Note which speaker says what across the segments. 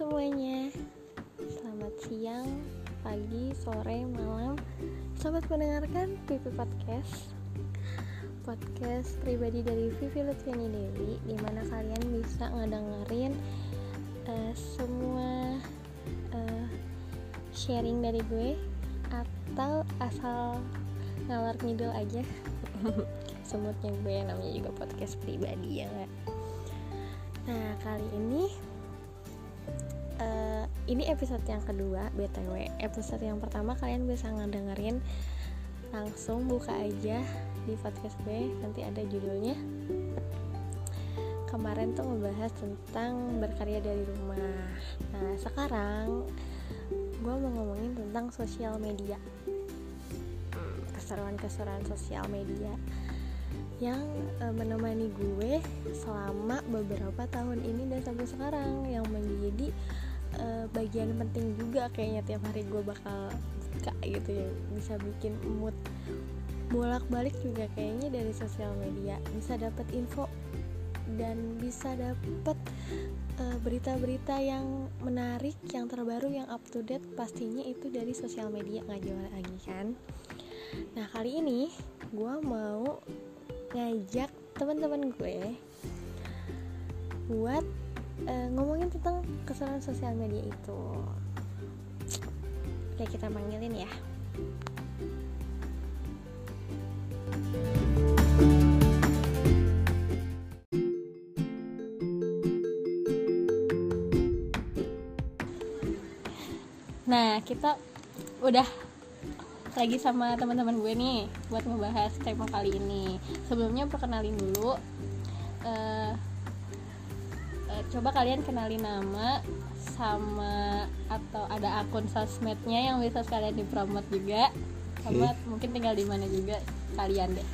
Speaker 1: semuanya. Selamat siang, pagi, sore, malam. Selamat mendengarkan Pipi Podcast. Podcast pribadi dari Vivi Lutfiani Dewi Di mana kalian bisa ngedengerin uh, semua uh, sharing dari gue Atau asal ngalor ngidul aja. Semutnya gue namanya juga podcast pribadi ya gak? Nah kali ini ini episode yang kedua btw episode yang pertama kalian bisa ngedengerin langsung buka aja di podcast gue nanti ada judulnya. Kemarin tuh ngebahas tentang berkarya dari rumah. Nah sekarang gue mau ngomongin tentang sosial media. Keseruan-keseruan sosial media yang uh, menemani gue selama beberapa tahun ini dan sampai sekarang yang menjadi uh, bagian penting juga kayaknya tiap hari gue bakal buka gitu ya. Bisa bikin mood bolak balik juga kayaknya dari sosial media. Bisa dapat info dan bisa dapat uh, berita-berita yang menarik yang terbaru yang up to date pastinya itu dari sosial media. Nggak jauh lagi kan? Nah kali ini gue mau ngajak teman-teman gue buat uh, ngomongin tentang keseruan sosial media itu oke kita manggilin ya Nah, kita udah lagi sama teman-teman gue nih buat ngebahas tema kali ini. Sebelumnya perkenalin dulu. Uh, coba kalian kenali nama sama atau ada akun sosmednya yang bisa sekalian dipromot juga. Sama okay. mungkin tinggal di mana juga kalian deh.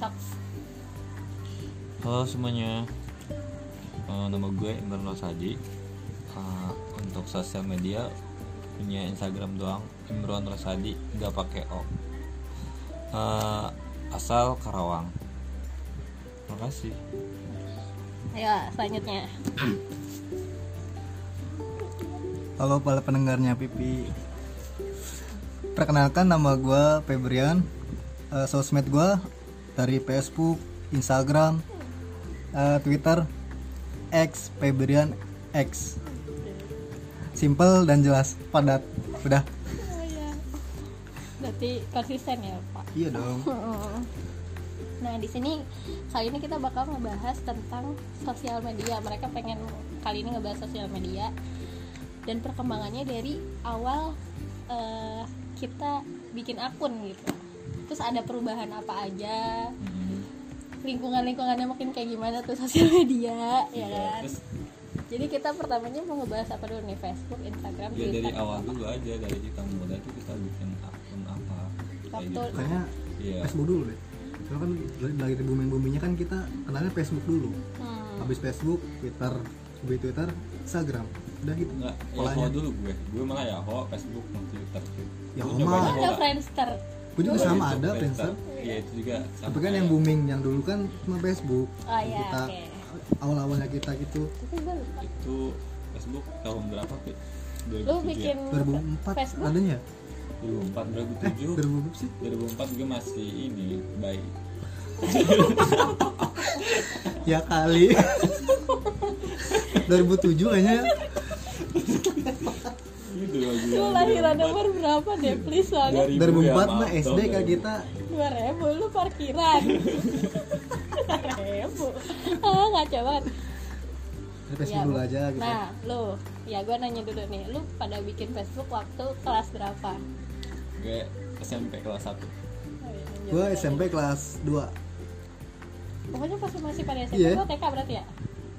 Speaker 1: Sok.
Speaker 2: Halo semuanya. Uh, nama gue Imran Rosadi uh, untuk sosial media punya Instagram doang Imran Rosadi nggak pakai o. Uh, asal Karawang. Terima kasih
Speaker 1: Ayo selanjutnya.
Speaker 3: Halo para pendengarnya Pipi. Perkenalkan nama gue Febrian. Uh, sosmed gue dari Facebook, Instagram, uh, Twitter, X Febrian X. Simple dan jelas, padat. Udah.
Speaker 1: Oh, iya. Berarti konsisten ya, Pak?
Speaker 3: Iya dong.
Speaker 1: Nah, di sini kali ini kita bakal ngebahas tentang sosial media. Mereka pengen kali ini ngebahas sosial media dan perkembangannya dari awal uh, kita bikin akun gitu. Terus ada perubahan apa aja? Lingkungan-lingkungannya makin kayak gimana tuh sosial media, ya kan? Jadi kita pertamanya mau ngebahas apa dulu nih Facebook, Instagram,
Speaker 2: ya, Twitter. dari awal dulu aja dari kita muda itu kita bikin akun apa?
Speaker 3: Waktu gitu. kayaknya iya. Facebook dulu deh karena kan lagi booming boomingnya kan kita kenalnya Facebook dulu. Hmm. habis Facebook Twitter habis Twitter Instagram. Udah gitu.
Speaker 2: Nggak Yahoo dulu gue. Gue malah Yahoo Facebook Twitter
Speaker 3: Yahoo mah
Speaker 1: ada Friendster.
Speaker 3: Gue juga sama ada Friendster.
Speaker 2: Iya itu juga
Speaker 3: sama tapi kan yang booming yang dulu kan cuma Facebook.
Speaker 1: Oh, iya,
Speaker 3: kita okay. awal-awalnya kita gitu
Speaker 2: itu Facebook tahun berapa sih
Speaker 1: lu bikin
Speaker 3: 2004 Facebook? adanya
Speaker 2: 2004 2007
Speaker 3: eh, 2000 sih?
Speaker 2: 2004 juga masih ini baik.
Speaker 3: Ya kali. 2007 kayaknya.
Speaker 1: Gitu Lu lahiran nomor berapa deh? Please soalnya
Speaker 3: 2004 ya, mah SD kan kita?
Speaker 1: 2000 lu parkiran. 2000 ah ngaco banget.
Speaker 3: Facebook ya, dulu aja gitu.
Speaker 1: nah lu. Ya gue nanya dulu nih. Lu pada bikin Facebook waktu kelas berapa
Speaker 2: gue SMP kelas 1 oh,
Speaker 3: iya, gue SMP kelas 2
Speaker 1: pokoknya pas masih pada SMP yeah. TK berarti ya?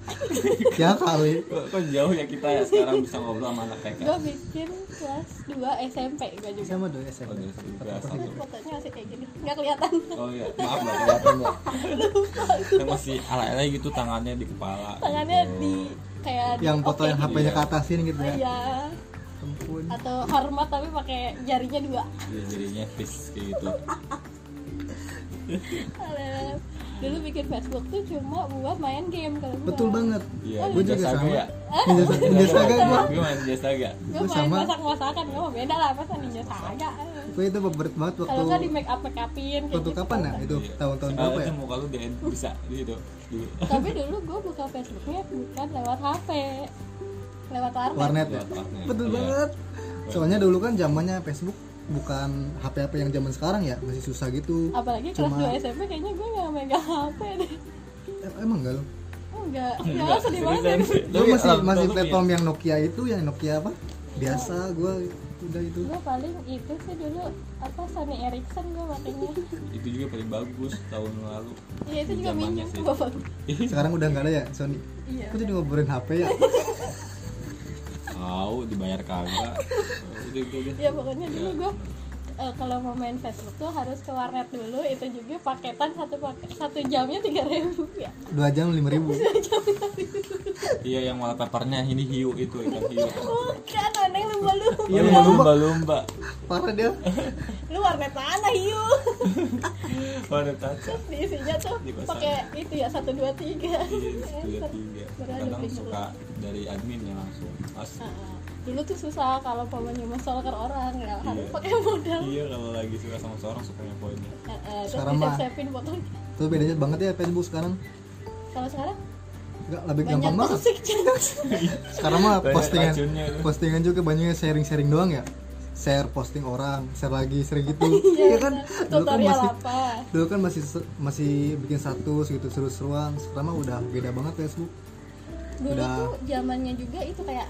Speaker 3: Ya kali.
Speaker 2: Kok, kok jauh ya kita ya sekarang bisa ngobrol sama anak TK
Speaker 1: gue bikin kelas 2 SMP gue juga.
Speaker 3: Sama dong SMP oh,
Speaker 1: SMP fotonya masih kayak gini nggak kelihatan.
Speaker 2: Oh iya. Maaf nggak kelihatan mbak. Kan masih ala-ala gitu tangannya di kepala.
Speaker 1: Tangannya gitu. di kayak
Speaker 3: yang foto yang HP-nya ke atasin gitu ya?
Speaker 1: Iya ampun. Atau hormat tapi pakai jarinya dua.
Speaker 2: Iya jarinya fish kayak gitu.
Speaker 4: Dulu bikin Facebook tuh cuma buat main game kalau gua.
Speaker 3: betul banget.
Speaker 2: Iya,
Speaker 3: gue
Speaker 2: Ninja
Speaker 3: juga sama
Speaker 2: ya?
Speaker 3: Ninja Saga. Ninja Saga. Gue
Speaker 2: Gue main Ninja Saga.
Speaker 4: Gue
Speaker 3: Gua
Speaker 4: main
Speaker 3: sama.
Speaker 4: masak-masakan, gue beda lah masa ninja saga.
Speaker 3: Gue itu favorit banget
Speaker 4: Kalau
Speaker 3: waktu
Speaker 4: nggak di make up make upin
Speaker 3: waktu kapan ya? Itu
Speaker 2: Iya.
Speaker 3: tahun-tahun berapa ya?
Speaker 2: muka lu di bisa gitu.
Speaker 4: Tapi dulu gue buka Facebooknya bukan lewat HP Lewat warnet,
Speaker 3: warnet
Speaker 2: Lewat warnet.
Speaker 3: betul
Speaker 2: Iya.
Speaker 3: banget. Soalnya dulu kan zamannya Facebook bukan HP-HP yang zaman sekarang ya masih susah gitu.
Speaker 4: Apalagi kelas
Speaker 3: Cuma-
Speaker 4: 2 SMP kayaknya gue gak megang HP deh.
Speaker 3: Eh, emang enggak lo
Speaker 4: Enggak, ya
Speaker 2: Enggak,
Speaker 4: sedih banget
Speaker 3: gue masih
Speaker 2: tua
Speaker 3: masih platform yang Nokia itu yang Nokia apa? Biasa gue udah itu.
Speaker 4: Gue paling itu sih dulu apa Sony Ericsson gue makanya
Speaker 2: punya. Itu juga paling bagus tahun lalu.
Speaker 4: Iya itu juga minjem bapak
Speaker 3: sekarang udah nggak ada ya Sony?
Speaker 4: Iya.
Speaker 3: Aku jadi ngobrolin HP ya
Speaker 2: Tahu dibayar kagak. Udah gitu.
Speaker 4: Ya pokoknya dulu gue eh, kalau mau main Facebook tuh harus ke warnet dulu itu juga paketan satu paket satu jamnya tiga ribu ya
Speaker 3: dua jam lima ribu
Speaker 2: Iya yang wallpapernya ini hiu itu ikan hiu.
Speaker 4: bukan aneh lumba lumba
Speaker 3: Iya,
Speaker 2: Iya lumba-lumba.
Speaker 3: parah dia
Speaker 4: lu warnet mana hiu
Speaker 2: Warna kaca.
Speaker 4: terus diisinya tuh
Speaker 2: Di
Speaker 4: pakai itu ya satu dua tiga
Speaker 2: Iya, dua tiga. Kadang suka dari adminnya langsung. Mas.
Speaker 4: Ah, dulu tuh susah kalau pokoknya mau stalker orang ya harus
Speaker 2: Iya.
Speaker 4: pakai modal.
Speaker 2: Iya kalau lagi suka sama seorang sukanya poinnya.
Speaker 4: Eh, eh, terus
Speaker 3: Sekarang mah-
Speaker 4: fotonya.
Speaker 3: tuh bedanya banget ya Facebook sekarang.
Speaker 4: Kalau sekarang?
Speaker 3: Nggak lebih
Speaker 4: banyak
Speaker 3: gampang banget. sekarang mah postingan postingan juga banyaknya sharing-sharing doang ya. Share posting orang share lagi sering gitu. Iya kan? dulu kan
Speaker 4: tutorial
Speaker 3: masih
Speaker 4: apa?
Speaker 3: dulu kan masih masih bikin status gitu seru-seruan. Sekarang mah udah beda banget Facebook.
Speaker 4: Dulu
Speaker 3: Udah.
Speaker 4: tuh zamannya juga itu kayak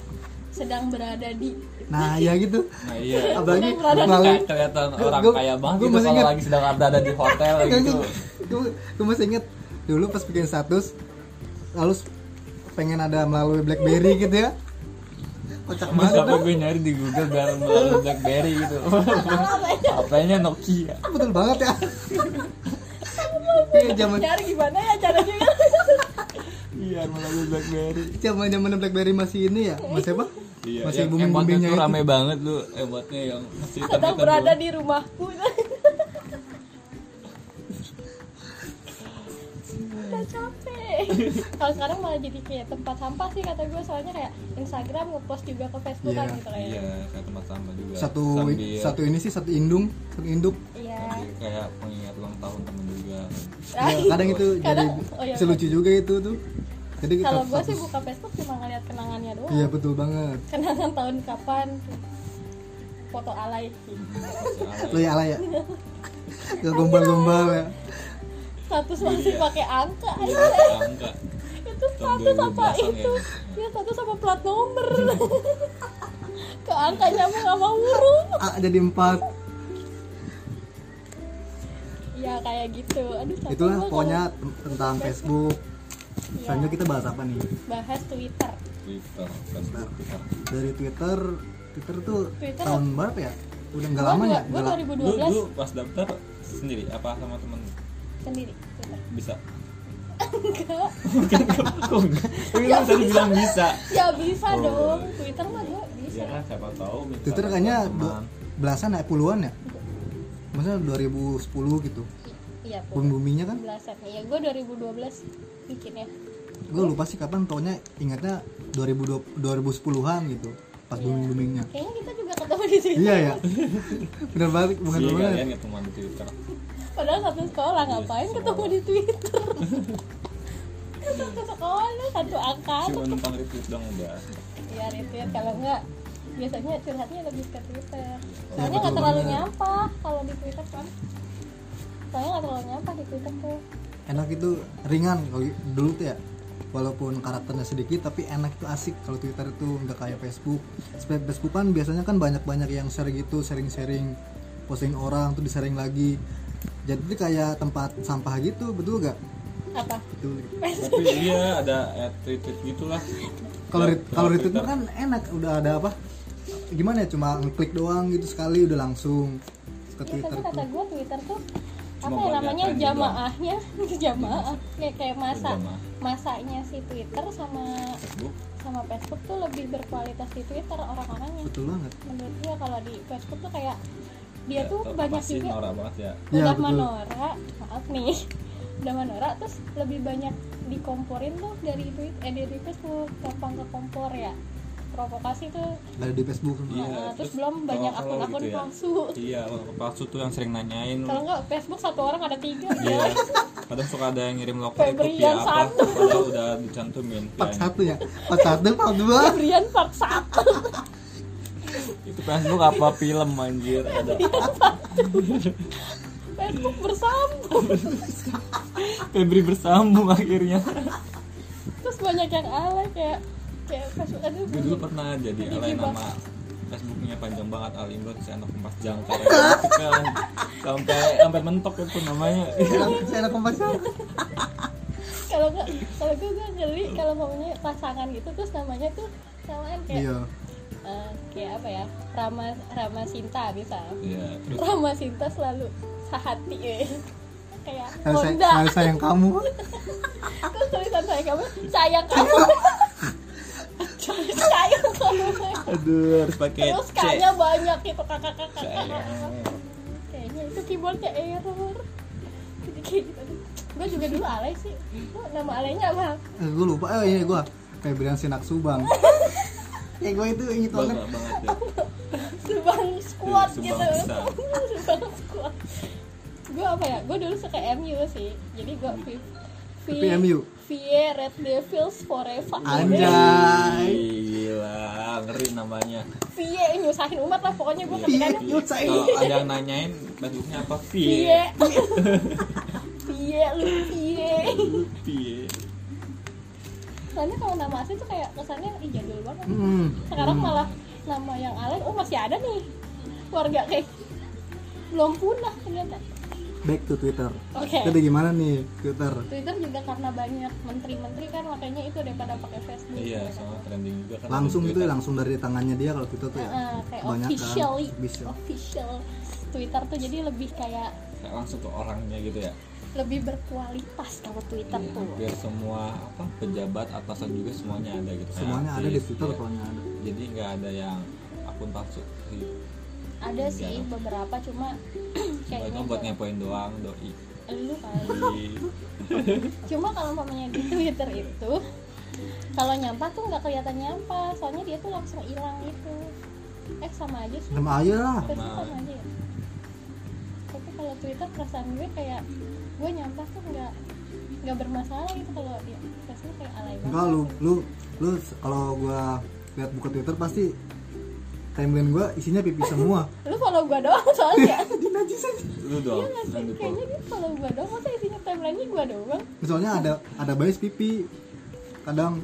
Speaker 4: sedang berada di
Speaker 3: nah ya gitu
Speaker 2: Nah iya.
Speaker 3: apalagi melalui
Speaker 2: Kayak kelihatan orang
Speaker 3: gua-
Speaker 2: kaya banget
Speaker 3: gua
Speaker 2: gitu
Speaker 3: masih
Speaker 2: kalau
Speaker 3: ingat.
Speaker 2: lagi sedang berada di hotel gitu.
Speaker 3: gue gue masih inget dulu pas bikin status lalu pengen ada melalui BlackBerry gitu ya kocak
Speaker 2: Mas
Speaker 3: banget
Speaker 2: sampai gue nyari di Google biar melalui BlackBerry gitu. HP-nya Nokia.
Speaker 3: betul banget ya Iya zaman
Speaker 4: cari gimana ya caranya
Speaker 2: Iya melalui BlackBerry.
Speaker 3: zaman zaman BlackBerry masih ini ya masih apa
Speaker 2: Iya,
Speaker 3: masih
Speaker 2: yang
Speaker 3: booming boomingnya itu
Speaker 2: rame banget lu emotnya yang masih
Speaker 4: sedang
Speaker 2: hitam-hitam
Speaker 4: berada
Speaker 2: doang.
Speaker 4: di rumahku udah capek kalau sekarang malah jadi kayak tempat sampah sih kata gue soalnya kayak Instagram ngepost juga ke Facebook kan
Speaker 3: Iya.
Speaker 4: gitu kayak
Speaker 2: Iya, kayak tempat sampah juga.
Speaker 3: satu
Speaker 2: Sambil-
Speaker 3: satu ini sih satu indung satu induk
Speaker 4: iya
Speaker 2: sambil kayak pengingat ulang tahun temen juga.
Speaker 4: Ah,
Speaker 3: Ya, kadang itu jadi
Speaker 4: Kadang- oh iya,
Speaker 3: bisa lucu juga itu tuh jadi kita
Speaker 4: kalau gue sih buka Facebook cuma ngeliat kenangannya doang.
Speaker 3: Iya betul banget.
Speaker 4: Kenangan tahun kapan? Foto alay.
Speaker 3: Lo ya ala ya? Gak gombal-gombal ya?
Speaker 4: Status masih
Speaker 2: Iya.
Speaker 4: pakai angka.
Speaker 2: Alay. Angka.
Speaker 4: itu status apa
Speaker 2: 2012-an
Speaker 4: itu.
Speaker 2: ya.
Speaker 4: ya status apa plat nomor. Ke angkanya mah nggak mau huruf
Speaker 3: A jadi empat.
Speaker 4: Ya kayak gitu. Aduh
Speaker 3: itulah pokoknya
Speaker 4: kalau
Speaker 3: ten- tentang Facebook.
Speaker 4: Iya.
Speaker 3: Selanjutnya kita bahas apa nih?
Speaker 4: Bahas Twitter.
Speaker 2: Twitter, Facebook, Twitter.
Speaker 3: dari Twitter Twitter tuh
Speaker 4: Twitter-
Speaker 3: tahun berapa ya? Udah nggak lama ya? la-
Speaker 4: 2012
Speaker 2: Lu, lu pas daftar sendiri apa sama temen?
Speaker 4: Sendiri Twitter.
Speaker 2: bisa?
Speaker 4: enggak.
Speaker 2: Kok enggak? Kok lu bisa dibilang bisa?
Speaker 4: ya bisa
Speaker 2: Oh,
Speaker 4: dong.
Speaker 2: iya.
Speaker 4: Twitter mah gue bisa.
Speaker 2: Ya kan siapa tahu
Speaker 3: Twitter kayaknya belasan ya? Puluhan ya? Maksudnya 2010 gitu?
Speaker 4: Iya
Speaker 3: boom boomingnya kan?
Speaker 4: Belasan. Ya gue 2012 bikinnya
Speaker 3: gue lupa sih kapan taunya ingatnya 2020 2010-an gitu pas booming boomingnya
Speaker 4: kayaknya kita juga ketemu di Twitter
Speaker 3: iya ya bener banget bukan
Speaker 2: Iya kalian ketemuan di Twitter.
Speaker 4: padahal satu sekolah ngapain
Speaker 2: semua
Speaker 4: ketemu di Twitter? Satu sekolah satu angkatan.
Speaker 2: Cuma numpang retweet dong udah.
Speaker 4: ya retweet. Kalau enggak biasanya curhatnya lebih ke Twitter.
Speaker 3: Ya,
Speaker 4: soalnya nggak terlalu
Speaker 3: banget.
Speaker 4: nyampah kalau di Twitter kan? Soalnya nggak terlalu nyampah di Twitter tuh.
Speaker 3: Enak itu ringan kalau dulu tuh ya walaupun karakternya sedikit tapi enak itu asik. Kalau Twitter itu nggak kayak Facebook. Seperti Facebook kan biasanya kan banyak-banyak yang share gitu sharing-sharing posting orang tuh di-sharing lagi. Jadi itu kayak tempat sampah gitu betul gak?
Speaker 4: apa?
Speaker 3: Betul.
Speaker 2: Tapi iya ada ad retweet gitulah.
Speaker 3: kalau ret- kalau retweet kan enak udah ada apa? Gimana ya cuma ngeklik doang gitu sekali udah langsung ke
Speaker 4: ya
Speaker 3: Twitter
Speaker 4: tapi kata
Speaker 3: tuh.
Speaker 4: gue Twitter tuh apa ya namanya jamaahnya jamaah kayak kayak masa.
Speaker 2: Jamaah.
Speaker 4: Masanya si Twitter sama
Speaker 2: Facebook.
Speaker 4: sama Facebook tuh lebih berkualitas di Twitter orang-orangnya
Speaker 3: betul banget
Speaker 4: menurut gue kalau di Facebook tuh kayak dia
Speaker 2: Ya,
Speaker 4: tuh banyak
Speaker 2: sih
Speaker 4: juga
Speaker 2: norak banget ya.
Speaker 4: Udah
Speaker 3: betul.
Speaker 4: menora maaf nih Damanora terus lebih banyak dikomporin tuh dari tweet eh dari Facebook gampang ke kompor ya provokasi tuh
Speaker 3: ada di Facebook.
Speaker 2: Iya,
Speaker 4: Nah, terus
Speaker 2: terus
Speaker 4: belum banyak
Speaker 2: kalau- kalau
Speaker 4: akun-akun
Speaker 2: gitu ya.
Speaker 4: palsu.
Speaker 2: Iya akun palsu tuh yang sering nanyain.
Speaker 4: Kalau nggak Facebook satu orang ada tiga.
Speaker 2: Iya
Speaker 4: ya.
Speaker 2: kadang suka ada yang ngirim lokal itu
Speaker 4: Febrian
Speaker 2: apa?
Speaker 4: satu.
Speaker 2: padahal udah dicantumin
Speaker 3: part satu ya? Part satu part dua?
Speaker 4: Brian part satu.
Speaker 2: Itu Facebook apa film anjir? Ada.
Speaker 4: Facebook bersambung.
Speaker 2: Febri bersambung akhirnya.
Speaker 4: Terus banyak yang alay kayak kayak Facebook aduh
Speaker 2: gue dulu pernah jadi alay nama Facebooknya panjang banget Al Imran si anak empat jangkar ya. kan sampai sampai mentok itu namanya.
Speaker 3: Saya anak kompas
Speaker 4: kalau nggak kalau gue gue geli kalau maunya pasangan gitu terus namanya tuh samaan kayak
Speaker 3: iya.
Speaker 4: eh, kayak apa ya Rama Rama Sinta bisa.
Speaker 2: Iya. Terus
Speaker 4: Rama Sinta selalu sehati ya kayak
Speaker 3: saya, saya,
Speaker 4: Honda.
Speaker 3: saya sayang kamu.
Speaker 4: Terus tulisan saya kamu? Sayang kamu
Speaker 2: aduh harus pakai
Speaker 4: terus
Speaker 2: C.
Speaker 4: Kayaknya banyak gitu kakak kakak
Speaker 2: Sayang.
Speaker 4: kayaknya itu keyboardnya error. Jadi kayak gitu. Gue juga dulu alay sih. Lu nama alaynya apa
Speaker 3: eh, gue lupa. Eh ini gue Febrian Sinak Subang. Eh gue itu inget banget
Speaker 2: ya.
Speaker 4: Subang squad
Speaker 2: Subang
Speaker 4: gitu. Subang squad. Gue apa ya? Gue dulu suka MU sih. Jadi gue V
Speaker 3: Tapi MU?
Speaker 4: Vie Red Devils Forever.
Speaker 3: Anjay.
Speaker 2: Gila ngeri namanya.
Speaker 4: Vie nyusahin umat lah pokoknya gue ketika
Speaker 3: yuk saya
Speaker 2: kalau ada yang nanyain Facebooknya apa?
Speaker 4: Vie
Speaker 2: Vie
Speaker 4: Vie lu Vie
Speaker 2: Vie
Speaker 4: soalnya kalau nama asli tuh kayak kesannya ih jadul banget.
Speaker 3: Hmm.
Speaker 4: sekarang malah nama yang alay oh masih ada nih. Warga kayak belum punah ternyata
Speaker 3: back to Twitter.
Speaker 4: Oke.
Speaker 3: Jadi gimana nih Twitter?
Speaker 4: Twitter juga karena banyak menteri-menteri kan makanya itu daripada pakai Facebook.
Speaker 2: Iya
Speaker 4: gitu.
Speaker 2: sama trending juga kan
Speaker 3: langsung itu ya langsung dari tangannya dia kalau Twitter tuh ya.
Speaker 4: Heeh, kayak
Speaker 3: Kebanyakan
Speaker 4: officially
Speaker 3: bisa.
Speaker 4: official Twitter tuh jadi lebih kayak
Speaker 2: Kayak langsung ke orangnya gitu ya.
Speaker 4: lebih berkualitas kalau Twitter
Speaker 2: Iya,
Speaker 4: tuh.
Speaker 2: hampir semua apa pejabat atasan juga semuanya ada gitu Kayak
Speaker 3: semuanya ada di Twitter
Speaker 2: iya.
Speaker 3: pokoknya ada.
Speaker 2: Jadi nggak ada yang akun palsu Iya.
Speaker 4: Ada sih
Speaker 2: Iya.
Speaker 4: beberapa cuma kayaknya
Speaker 2: itu buat ngepoin doang doi.
Speaker 4: Lu kali cuma kalau mamanya di Twitter itu kalau nyampah tuh nggak kelihatan nyampah soalnya dia tuh langsung hilang gitu. Eh sama aja sih.
Speaker 3: Sama aja lah.
Speaker 2: Sama.
Speaker 4: sama aja ya. Tapi kalau Twitter perasaan gue kayak gue nyampah tuh nggak nggak bermasalah gitu kalau dia. Facebook kayak alay banget
Speaker 3: enggak lu lu lu kalau gua lihat buka Twitter pasti timeline gua isinya pipi semua.
Speaker 4: Lu follow gue doang soalnya.
Speaker 3: Di najis aja.
Speaker 2: Lu dong
Speaker 4: iya sih? kayaknya dia follow gue doang. Masa isinya timelinenya gue doang?
Speaker 3: Misalnya ada ada bias pipi. Kadang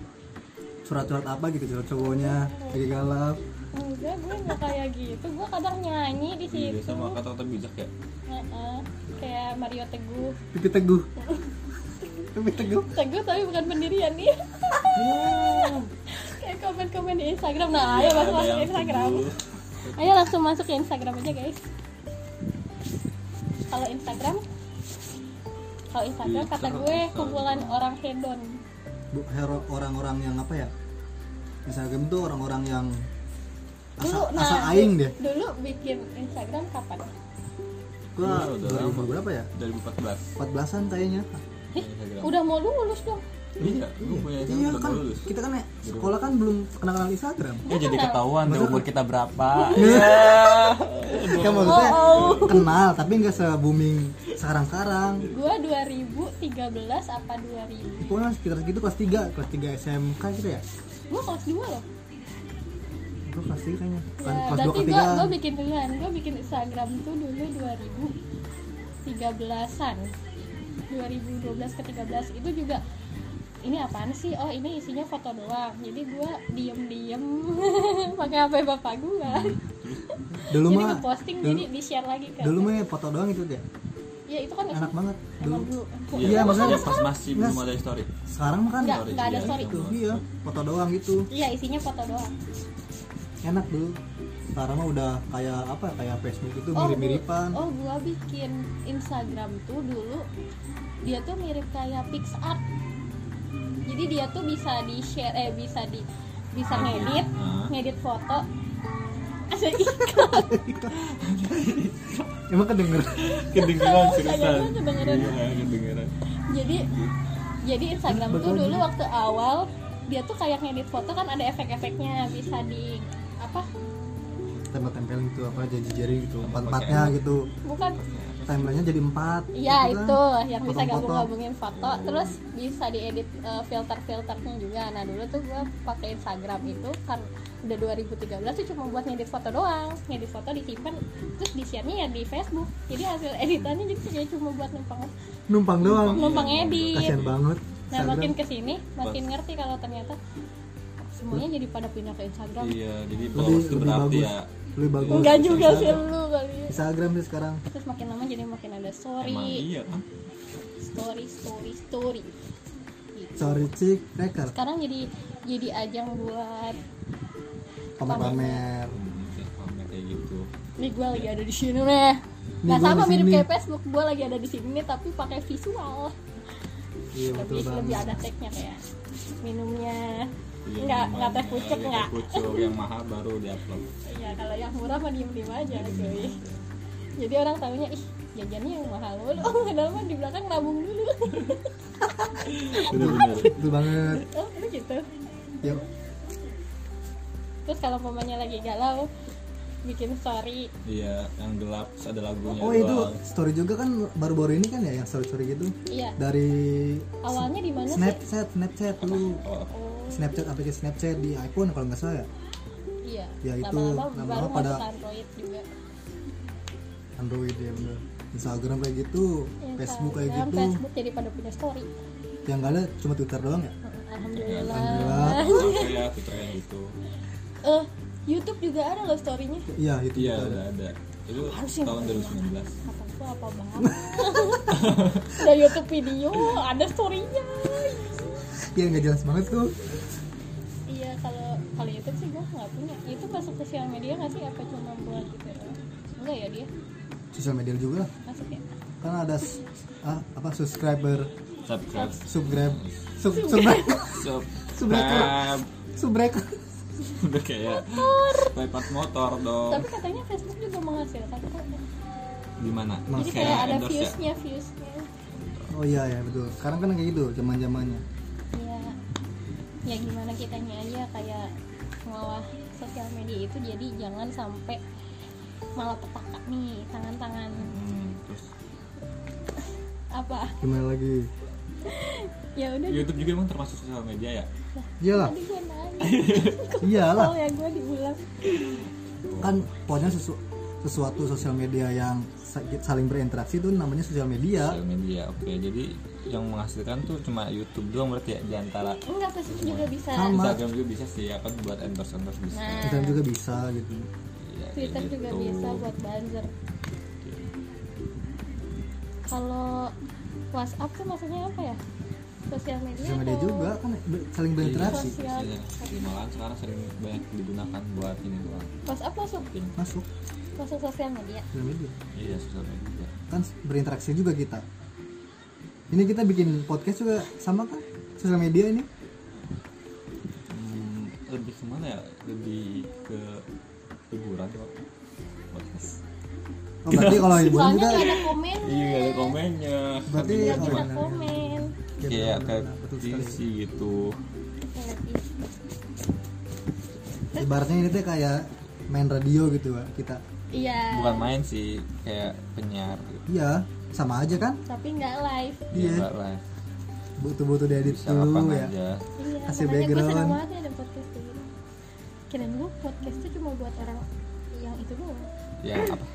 Speaker 3: surat-surat apa gitu surat cowoknya lagi galap
Speaker 4: enggak gue nggak kayak gitu. Gue kadang nyanyi di
Speaker 2: Iya,
Speaker 4: situ.
Speaker 2: sama kata-kata bijak ya.
Speaker 4: Heeh. kayak Mario Teguh.
Speaker 3: Pipi teguh. Pipi teguh.
Speaker 4: Teguh tapi bukan pendirian nih kayak komen-komen di Instagram. Nah ayo
Speaker 2: Iya,
Speaker 4: masuk
Speaker 2: ada
Speaker 4: masuk ke Instagram. ayo langsung masuk ke Instagram aja guys. Kalau Instagram kalau Instagram kata gue kumpulan orang hedon.
Speaker 3: Bu, hero orang-orang yang apa ya? Instagram tuh orang-orang yang asal,
Speaker 4: dulu
Speaker 3: asal
Speaker 4: nah
Speaker 3: aing deh.
Speaker 4: dulu bikin Instagram kapan?
Speaker 3: Gua
Speaker 2: Iya, udah
Speaker 3: 2000
Speaker 2: lama.
Speaker 3: berapa ya?
Speaker 2: 2014
Speaker 3: 14an kayaknya.
Speaker 2: Instagram.
Speaker 4: udah mau lulus dong
Speaker 2: iya punya Instagram
Speaker 3: iya kan.
Speaker 2: lulus.
Speaker 3: Kita kan ya sekolah kan belum kenal kenal Instagram.
Speaker 2: Ya jadi ketahuan deh
Speaker 3: Masa
Speaker 2: umur
Speaker 3: kan-
Speaker 2: kita berapa.
Speaker 3: Kan maksudnya
Speaker 4: Oh,
Speaker 3: kenal tapi nggak se booming sekarang sekarang
Speaker 4: gue 2013 apa 2000
Speaker 3: pokoknya sekitar segitu kelas 3 kelas 3 SMK gitu ya.
Speaker 4: Gue kelas 2 loh.
Speaker 3: Gue kelas 3 kayaknya. Kan
Speaker 4: Ya,
Speaker 3: kelas 2
Speaker 4: berarti
Speaker 3: ke
Speaker 4: gue
Speaker 3: 3
Speaker 4: gue bikin duluan gue bikin Instagram tuh dulu 2013an 2012 ke 13 itu juga ini apaan sih? Oh ini isinya foto doang. Jadi gue diem diem pakai hp bapak gue
Speaker 3: dulu
Speaker 4: jadi
Speaker 3: mah
Speaker 4: ngeposting
Speaker 3: dulu,
Speaker 4: jadi di share lagi kan
Speaker 3: dulu mah ya foto doang itu deh
Speaker 4: ya itu kan
Speaker 3: enak banget. dulu. Iya,
Speaker 2: iya
Speaker 3: maksudnya
Speaker 2: maksudnya pas masih belum ada story.
Speaker 3: sekarang mah kan
Speaker 4: Nggak, ada
Speaker 2: iya,
Speaker 4: story.
Speaker 3: itu iya foto doang gitu.
Speaker 4: Iya isinya foto doang.
Speaker 3: Enak dulu. Sekarang mah udah kayak apa kayak Facebook itu
Speaker 4: oh
Speaker 3: mirip-miripan.
Speaker 4: oh gua bikin Instagram tuh dulu dia tuh mirip kayak PixArt jadi dia tuh bisa di share eh bisa di bisa
Speaker 2: Ah,
Speaker 4: ngedit
Speaker 2: ah.
Speaker 4: ngedit foto. Ada iklan.
Speaker 3: Emang kedenger
Speaker 2: kedengeran seriusan
Speaker 4: kedengeran.
Speaker 2: iya kedengeran.
Speaker 4: Jadi jadi Instagram tuh dulu waktu awal dia tuh kayak ngedit foto kan ada efek-efeknya bisa di apa?
Speaker 3: Tempel-tempelin gitu apa jadi jari gitu
Speaker 2: Pakai
Speaker 3: empat-empatnya gitu.
Speaker 4: Bukan
Speaker 3: timelinenya jadi empat
Speaker 4: Iya
Speaker 3: gitu kan.
Speaker 4: itu yang bisa
Speaker 3: Potong-potong.
Speaker 4: gabung-gabungin foto terus bisa diedit eh, filter-filternya juga. Nah dulu tuh gue pakai Instagram itu kan udah 2013 tuh cuma buat ngedit foto doang. Ngedit foto disimpan terus di share-nya ya di Facebook. Jadi hasil editannya jadi cuma buat numpang
Speaker 3: numpang doang.
Speaker 4: numpang edit.
Speaker 3: Kasian banget.
Speaker 4: Nah
Speaker 3: Instagram.
Speaker 4: makin ke sini makin ngerti kalau ternyata semuanya jadi pada pindah ke Instagram.
Speaker 2: Iya jadi
Speaker 3: lebih lebih
Speaker 2: berarti
Speaker 3: bagus.
Speaker 2: ya
Speaker 3: lebih bagus.
Speaker 4: enggak juga sih lu kali
Speaker 3: Instagram sih sekarang.
Speaker 4: Terus makin lama jadi makin ada story.
Speaker 2: Emang iya kan
Speaker 4: story story story. Gitu.
Speaker 3: sorry cik. Reker
Speaker 4: sekarang jadi jadi ajang buat
Speaker 3: pamer-pamer.
Speaker 2: Hmm, pamer kayak gitu.
Speaker 4: Nih gue lagi ada di sini nih nah
Speaker 3: gua
Speaker 4: sama mirip
Speaker 3: sini.
Speaker 4: kayak Facebook. Gue lagi ada di sini nih tapi pakai visual.
Speaker 3: Iya betul
Speaker 4: lebih lebih
Speaker 3: banget.
Speaker 4: ada tagnya kayak minumnya
Speaker 2: Iya,
Speaker 4: nggak nggak teh pucuk
Speaker 2: iya,
Speaker 4: nggak?
Speaker 2: pucuk yang mahal baru diupload.
Speaker 4: Iya kalau yang murah mah diem diem aja cuy. jadi orang tahunya ih jajannya yang mahal mulu. Oh padahal mah di belakang nabung dulu.
Speaker 2: Bener-bener
Speaker 3: betul banget.
Speaker 4: Oh lu gitu.
Speaker 3: Yuk.
Speaker 4: Terus kalau mamanya lagi galau bikin story.
Speaker 2: Iya yang gelap terus ada lagunya
Speaker 3: oh itu
Speaker 2: doang.
Speaker 3: story juga kan baru-baru ini kan ya yang story-story gitu?
Speaker 4: Iya.
Speaker 3: Dari
Speaker 4: awalnya di mana sih?
Speaker 3: Snapchat Snapchat lu
Speaker 2: oh,
Speaker 4: oh
Speaker 3: Snapchat aplikasi Snapchat di iPhone kalau nggak salah ya?
Speaker 4: Iya
Speaker 3: Ya, itu
Speaker 4: lama-lama
Speaker 3: pada-
Speaker 4: Android juga.
Speaker 3: Android ya bener. Instagram kayak gitu Facebook kayak gitu.
Speaker 4: Facebook jadi pada punya story.
Speaker 3: Yang nggak ada cuma Twitter doang ya?
Speaker 4: Alhamdulillah.
Speaker 3: Alhamdulillah.
Speaker 2: Twitter kayak gitu.
Speaker 4: Eh YouTube juga ada loh storynya.
Speaker 3: Iya itu
Speaker 2: iya
Speaker 3: juga ada.
Speaker 2: ada. Itu
Speaker 4: Harusnya
Speaker 2: tahun
Speaker 4: nggak
Speaker 2: 2019
Speaker 4: apa tuh apa banget? Ada YouTube video ada storynya.
Speaker 3: Iya nggak jelas banget tuh
Speaker 4: kalau YouTube sih gue nggak punya. Itu masuk sosial media nggak sih? Apa cuma buat gitu doang? enggak ya dia?
Speaker 3: Sosial media juga?
Speaker 4: Masuk ya?
Speaker 3: Kan ada ah, apa subscriber.
Speaker 2: Subscribe.
Speaker 3: Subscribe sub subscribe.
Speaker 2: Subscribe
Speaker 3: subscribe
Speaker 2: udah kayak part motor. Dong.
Speaker 4: Tapi katanya Facebook juga menghasilkan kok.
Speaker 2: Gimana?
Speaker 3: Mas-
Speaker 4: jadi kayak ada
Speaker 2: ya?
Speaker 4: viewsnya viewsnya.
Speaker 3: Oh iya ya betul. Sekarang kan kayak gitu zaman zamannya
Speaker 4: ya ya gimana kitanya aja kayak ngolah sosial media itu jadi jangan sampai malah petaka nih tangan-tangan.
Speaker 2: Hmm, terus?
Speaker 4: Apa?
Speaker 3: Gimana lagi?
Speaker 4: Ya udah.
Speaker 2: YouTube juga emang termasuk sosial media ya?
Speaker 3: Iyalah iyalah
Speaker 4: oh ya gue diulang.
Speaker 3: Kan pokoknya sesu- sesuatu sosial media yang sa- saling berinteraksi itu namanya sosial media.
Speaker 2: Sosial media oke. Jadi yang menghasilkan tuh cuma YouTube doang berarti ya di antara
Speaker 4: enggak Facebook juga bisa.
Speaker 3: Sama.
Speaker 2: Instagram juga bisa sih ya kan buat endorse endorse bisa.
Speaker 4: Nah.
Speaker 3: Instagram juga bisa gitu.
Speaker 2: Iya, kayak
Speaker 4: Twitter juga
Speaker 2: gitu.
Speaker 4: bisa buat buzzer kalau WhatsApp tuh maksudnya apa ya? Sosial media
Speaker 3: sosial media
Speaker 4: atau
Speaker 3: juga kan saling berinteraksi.
Speaker 4: Sosial.
Speaker 2: Iya, iya. sekarang sering banyak digunakan buat ini doang.
Speaker 4: WhatsApp masuk.
Speaker 3: Masuk
Speaker 4: masuk sosial media.
Speaker 3: Sosial media.
Speaker 2: Iya sosial media.
Speaker 3: Kan berinteraksi juga kita. Ini kita bikin podcast juga sama kan sosial media ini?
Speaker 2: Hmm, lebih ke mana ya? Lebih ke hiburan kok podcast
Speaker 3: oh berarti kalau hiburan
Speaker 4: soalnya
Speaker 3: juga
Speaker 4: nggak ada komen
Speaker 2: iya ada komennya.
Speaker 3: Berarti Oh,
Speaker 4: bisa
Speaker 3: iya.
Speaker 4: komen
Speaker 3: Ya,
Speaker 2: kayak kayak. TV gitu.
Speaker 3: Ibaratnya ini tuh kayak main radio gitu Pak, kita
Speaker 4: iya.
Speaker 2: Bukan main sih kayak penyiar gitu.
Speaker 3: Iya sama aja kan?
Speaker 4: Tapi nggak live.
Speaker 3: Iya.
Speaker 2: Iya, nggak live.
Speaker 3: Butuh-butuh diedit dulu ya.
Speaker 2: aja.
Speaker 4: Iya
Speaker 3: Kasih
Speaker 4: makanya gue seneng
Speaker 3: background.
Speaker 4: banget nih ada podcast kayak kirain gue podcast tuh cuma buat orang yang itu doang.
Speaker 2: Ya apa?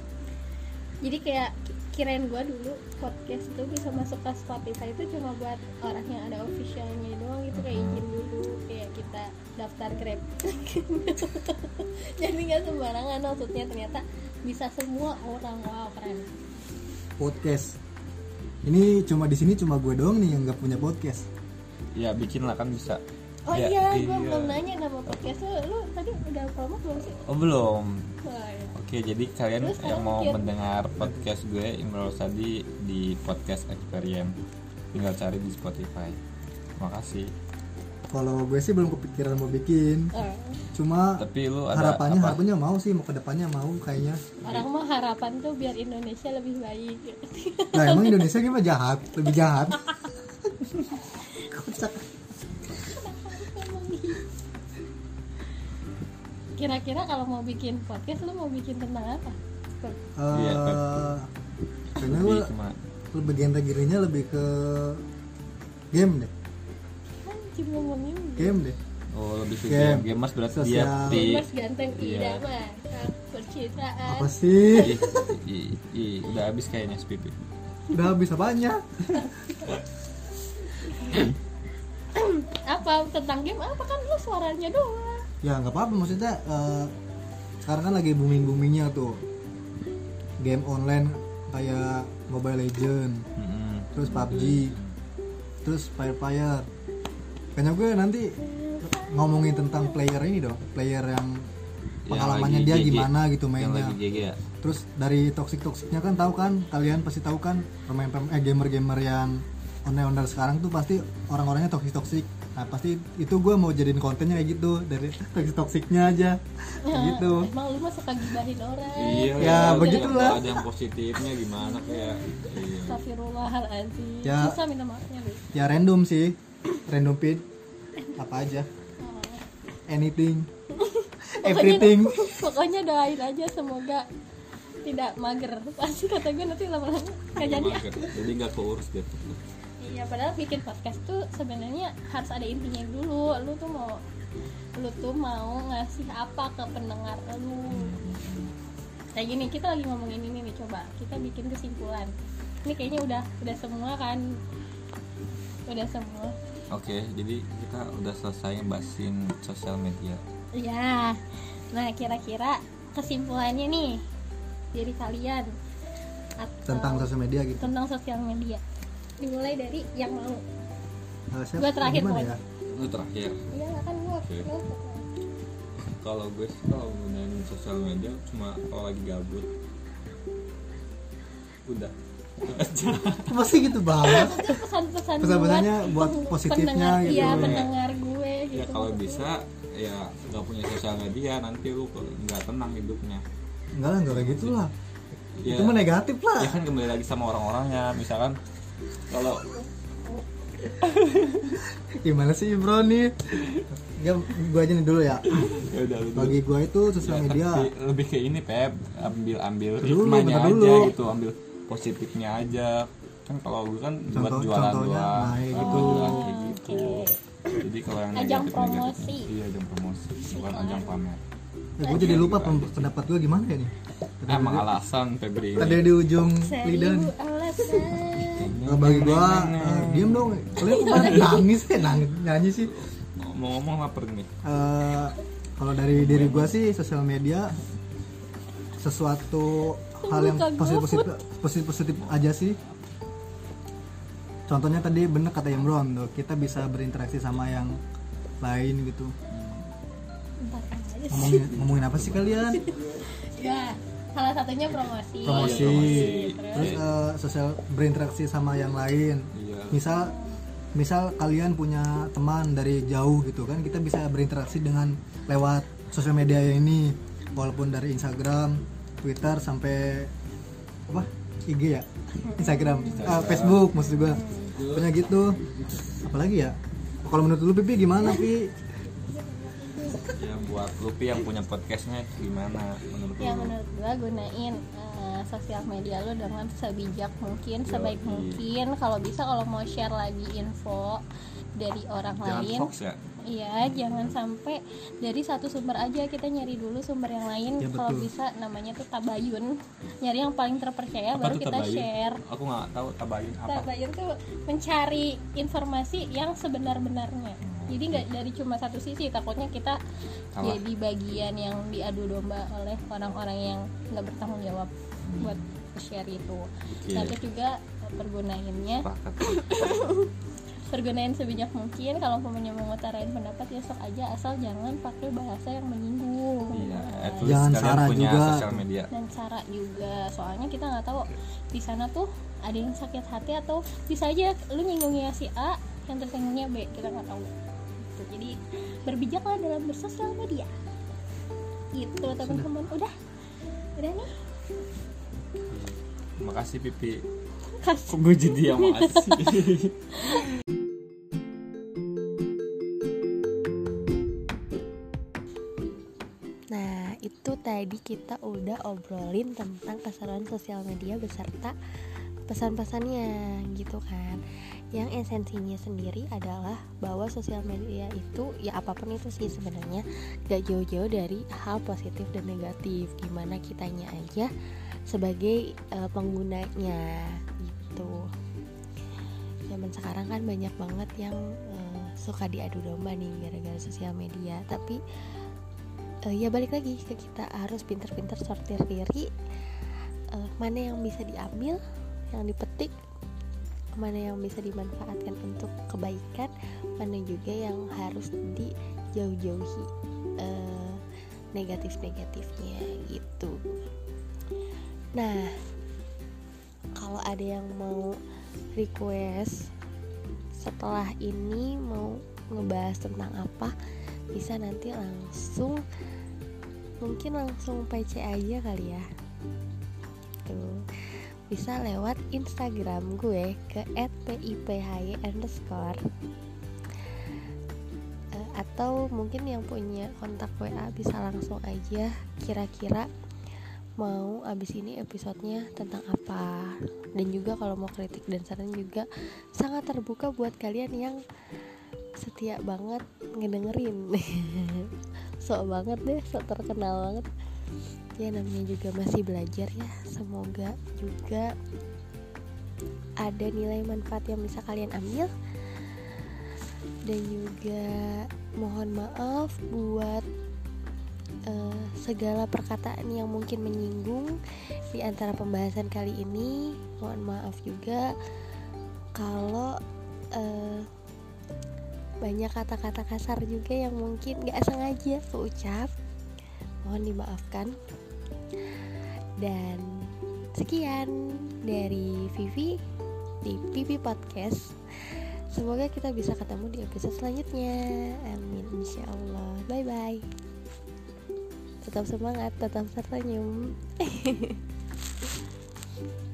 Speaker 4: Jadi kayak kirain gue dulu podcast tuh bisa masuk ke Spotify itu cuma buat orang yang ada officialnya doang gitu kayak izin dulu kayak kita daftar grab. Jadi nggak sembarangan maksudnya ternyata bisa semua orang wow keren.
Speaker 3: Podcast. Ini cuma di sini cuma gue doang nih yang nggak punya podcast.
Speaker 2: Ya bikin lah kan bisa
Speaker 4: oh
Speaker 2: Ya,
Speaker 4: iya gue
Speaker 2: iya.
Speaker 4: belum nanya nama podcast lu lu tadi udah promo belum sih
Speaker 2: oh belum
Speaker 4: Wah, ya.
Speaker 2: Oke, jadi kalian
Speaker 4: Terus
Speaker 2: yang mau mendengar podcast gue Imrul Sadi di podcast Experience tinggal cari di Spotify. Terima kasih.
Speaker 3: kalau gue sih belum kepikiran mau bikin
Speaker 4: Eh,
Speaker 3: cuma
Speaker 2: Tapi lu ada
Speaker 3: harapannya
Speaker 2: apa?
Speaker 3: harapannya mau sih mau ke depannya mau kayaknya
Speaker 4: orang mah harapan tuh biar Indonesia lebih baik
Speaker 3: nah emang Indonesia gimana jahat lebih jahat
Speaker 4: kira-kira kalau mau bikin podcast lu mau bikin tentang apa?
Speaker 2: Iya,
Speaker 3: kayaknya
Speaker 2: Lebih
Speaker 3: gue lebih genre girinya lebih ke game deh.
Speaker 4: Kan cuma ngomongin
Speaker 3: game deh.
Speaker 2: Oh lebih ke
Speaker 3: Game.
Speaker 2: game. Gamers berarti
Speaker 3: Sosial.
Speaker 2: dia di
Speaker 4: gamers ganteng
Speaker 2: Iya.
Speaker 4: idaman percintaan.
Speaker 3: Apa sih?
Speaker 2: Ih, ih, ih, udah habis kayaknya SPP.
Speaker 3: udah habis apanya?
Speaker 4: Apa tentang game? Apa kan lu suaranya doang
Speaker 3: ya nggak apa-apa maksudnya eh, sekarang kan lagi booming boomingnya tuh. Game online kayak Mobile Legend
Speaker 2: Mm-mm.
Speaker 3: terus PUBG terus Fire Fire kayaknya gue nanti ngomongin tentang player ini dong player yang pengalamannya dia gimana gitu mainnya.
Speaker 2: Ya.
Speaker 3: terus dari toxic toxicnya kan tahu kan kalian pasti tahu kan pemain pemain eh, gamer gamer yang online online sekarang tuh pasti orang-orangnya toxic toxic nah pasti itu gue mau jadiin kontennya kayak gitu dari toxic toxicnya aja kayak gitu
Speaker 4: emang lu mah suka gibahin orang
Speaker 2: Iya.
Speaker 3: Ya,
Speaker 2: ada-
Speaker 3: begitulah.
Speaker 2: Ada yang positifnya gimana kayak. Iya.
Speaker 4: Astagfirullahaladzim
Speaker 3: Ya.
Speaker 4: susah minta maafnya lu
Speaker 3: ya random sih random feed apa aja
Speaker 4: Oh.
Speaker 3: anything
Speaker 4: Pokoknya-
Speaker 3: everything
Speaker 4: pokoknya doain aja semoga tidak mager pasti kata gue nanti lama-lama nggak jadi
Speaker 2: Mager. Jadi nggak keurus deh.
Speaker 4: Iya padahal bikin podcast tuh sebenarnya harus ada intinya dulu. Lu tuh mau lu tuh mau ngasih apa ke pendengar lu? Kayak gini kita lagi ngomongin ini nih coba. Kita bikin kesimpulan. Ini kayaknya udah udah semua kan? Udah semua.
Speaker 2: Oke, jadi kita udah selesai bahasin sosial media.
Speaker 4: ya nah kira-kira kesimpulannya nih dari kalian atau
Speaker 3: tentang sosial media gitu.
Speaker 4: tentang sosial media dimulai dari yang mau
Speaker 3: Eh, siap-
Speaker 4: Gua terakhir pokoknya.
Speaker 3: ya
Speaker 2: Lu terakhir.
Speaker 4: iya kan gua
Speaker 2: Oke.
Speaker 4: gua-
Speaker 2: Kalau gue sih kalau gunain sosial media cuma kalau lagi gabut. Udah.
Speaker 3: Masih gitu banget
Speaker 4: pesan-pesan
Speaker 3: Pesan-pesannya buat positifnya
Speaker 4: pendengar,
Speaker 3: gitu.
Speaker 4: iya
Speaker 3: Ya.
Speaker 4: pendengar gue gitu
Speaker 2: ya kalau bisa ya nggak punya sosial media nanti lu nggak tenang hidupnya.
Speaker 3: enggak lah enggak kayak gitu lah
Speaker 2: Ya,
Speaker 3: itu mah negatif lah
Speaker 2: ya kan kembali lagi sama orang-orangnya. Misalkan kalau
Speaker 3: gimana sih bro nih? Ya gua aja nih dulu ya.
Speaker 2: Ya
Speaker 3: bagi gua itu sosial
Speaker 2: Ya,
Speaker 3: media.
Speaker 2: lebih ke ini Pep. Ambil ambil
Speaker 3: bentar
Speaker 2: aja
Speaker 3: dulu.
Speaker 2: gitu ambil positifnya aja. Kan kalau gue kan buat
Speaker 3: Contoh-
Speaker 2: jualan
Speaker 3: contohnya,
Speaker 2: doang.
Speaker 3: Nah,
Speaker 2: Buat
Speaker 3: gitu.
Speaker 2: jualan kayak gitu. Jadi kalau yang
Speaker 4: Ajang
Speaker 2: negatif
Speaker 4: promosi.
Speaker 2: iya ajang promosi. Bukan ajang pamer.
Speaker 3: Ya, gua jadi lupa pendapat gua gimana ya nih?
Speaker 2: Emang alasan Febri. Ini
Speaker 3: tadi di ujung lidah nih.
Speaker 4: alasan
Speaker 3: Nah, bagi gua. Eh, diem dong. Kalian kok pada nangis ya nangis nyanyi sih.
Speaker 2: Mau ngomong lapar nih.
Speaker 3: Eh, kalau dari diri gua sih sosial media sesuatu hal yang positif positif positif positif aja sih. Contohnya tadi bener kata Imron tuh kita bisa berinteraksi sama yang lain gitu. Ngomongin ngomongin apa sih kalian?
Speaker 4: Ya salah satunya promosi.
Speaker 3: Promosi.
Speaker 2: Promosi.
Speaker 3: terus eh, sosial berinteraksi sama yang lain.
Speaker 2: Iya.
Speaker 3: Misal misal kalian punya teman dari jauh gitu kan kita bisa berinteraksi dengan lewat sosial media ini. Walaupun dari Instagram Twitter sampai apa? IG ya? Instagram, Ah, Facebook maksud gua. Punya gitu. Apalagi ya? Kalau menurut lu Pipi gimana Pi
Speaker 2: buat Lupi yang punya podcastnya gimana? Menurut
Speaker 4: ya
Speaker 2: lu?
Speaker 4: menurut gua gunain eh, sosial media lo dengan sebijak mungkin
Speaker 2: Yoi.
Speaker 4: sebaik mungkin. Kalau bisa kalau mau share lagi info dari orang
Speaker 2: jangan
Speaker 4: lain
Speaker 2: hoax ya?
Speaker 4: Iya, jangan sampai dari satu sumber aja. Kita nyari dulu sumber yang lain.
Speaker 3: Ya,
Speaker 4: Kalau bisa namanya tuh tabayun, nyari yang paling terpercaya
Speaker 2: apa
Speaker 4: baru kita
Speaker 2: tabayun?
Speaker 4: share.
Speaker 2: aku nggak tahu tabayun apa.
Speaker 4: Tabayun tuh mencari informasi yang sebenar-benarnya. Jadi nggak dari cuma satu sisi, takutnya kita
Speaker 2: Salah.
Speaker 4: jadi bagian yang diadu domba oleh orang-orang yang nggak bertanggung jawab buat share itu. Nah, terus juga pergunainnya. Pergunain sebijak mungkin kalau umpamanya mau ngutarain pendapat ya sok aja asal jangan pakai bahasa yang menyinggung.
Speaker 2: Iya
Speaker 4: Nah,
Speaker 2: at least
Speaker 3: Jangan sara
Speaker 2: punya
Speaker 3: juga.
Speaker 2: sosial media.
Speaker 4: Dan cara juga soalnya kita nggak tahu di sana tuh ada yang sakit hati atau bisa aja lu nyinggungnya si A yang tersinggungnya B kita nggak tahu gitu. Jadi berbijaklah dalam bersosial media gitu teman-teman. Udah? Udah nih?
Speaker 2: Makasih pipi.
Speaker 4: Kasih
Speaker 2: kok gue jadi yang makasih?
Speaker 1: Nah, itu tadi kita udah obrolin tentang keseruan sosial media beserta pesan-pesannya gitu kan. Yang esensinya sendiri adalah bahwa sosial media itu ya apa pun itu sih sebenarnya gak jauh-jauh dari hal positif dan negatif. Gimana kitanya aja sebagai eh, penggunanya gitu. Zaman sekarang kan banyak banget yang eh, suka diadu domba nih gara-gara sosial media, tapi eh, ya balik lagi ke kita harus pinter-pinter sortir diri eh, mana yang bisa diambil yang dipetik mana yang bisa dimanfaatkan untuk kebaikan mana juga yang harus dijauh-jauhi eh, negatif-negatifnya gitu. Nah kalau ada yang mau request setelah ini mau ngebahas tentang apa bisa nanti langsung mungkin langsung PC aja kali ya. Tuh bisa lewat Instagram gue ke @piphy underscore. Eh, atau mungkin yang punya kontak WA bisa langsung aja kira-kira mau abis ini episodenya tentang apa. Dan juga kalau mau kritik dan saran juga sangat terbuka buat kalian yang setia banget ngedengerin. Sok banget deh sok terkenal banget ya namanya juga masih belajar ya. Semoga juga ada nilai manfaat yang bisa kalian ambil. Dan juga mohon maaf buat eh, segala perkataan yang mungkin menyinggung di antara pembahasan kali ini. Mohon maaf juga kalau eh, banyak kata-kata kasar juga yang mungkin gak sengaja keucap mohon dimaafkan. Dan sekian dari Vivi di Vivi Podcast. Semoga kita bisa ketemu di episode selanjutnya. Amin insya Allah. Bye bye tetap semangat tetap tersenyum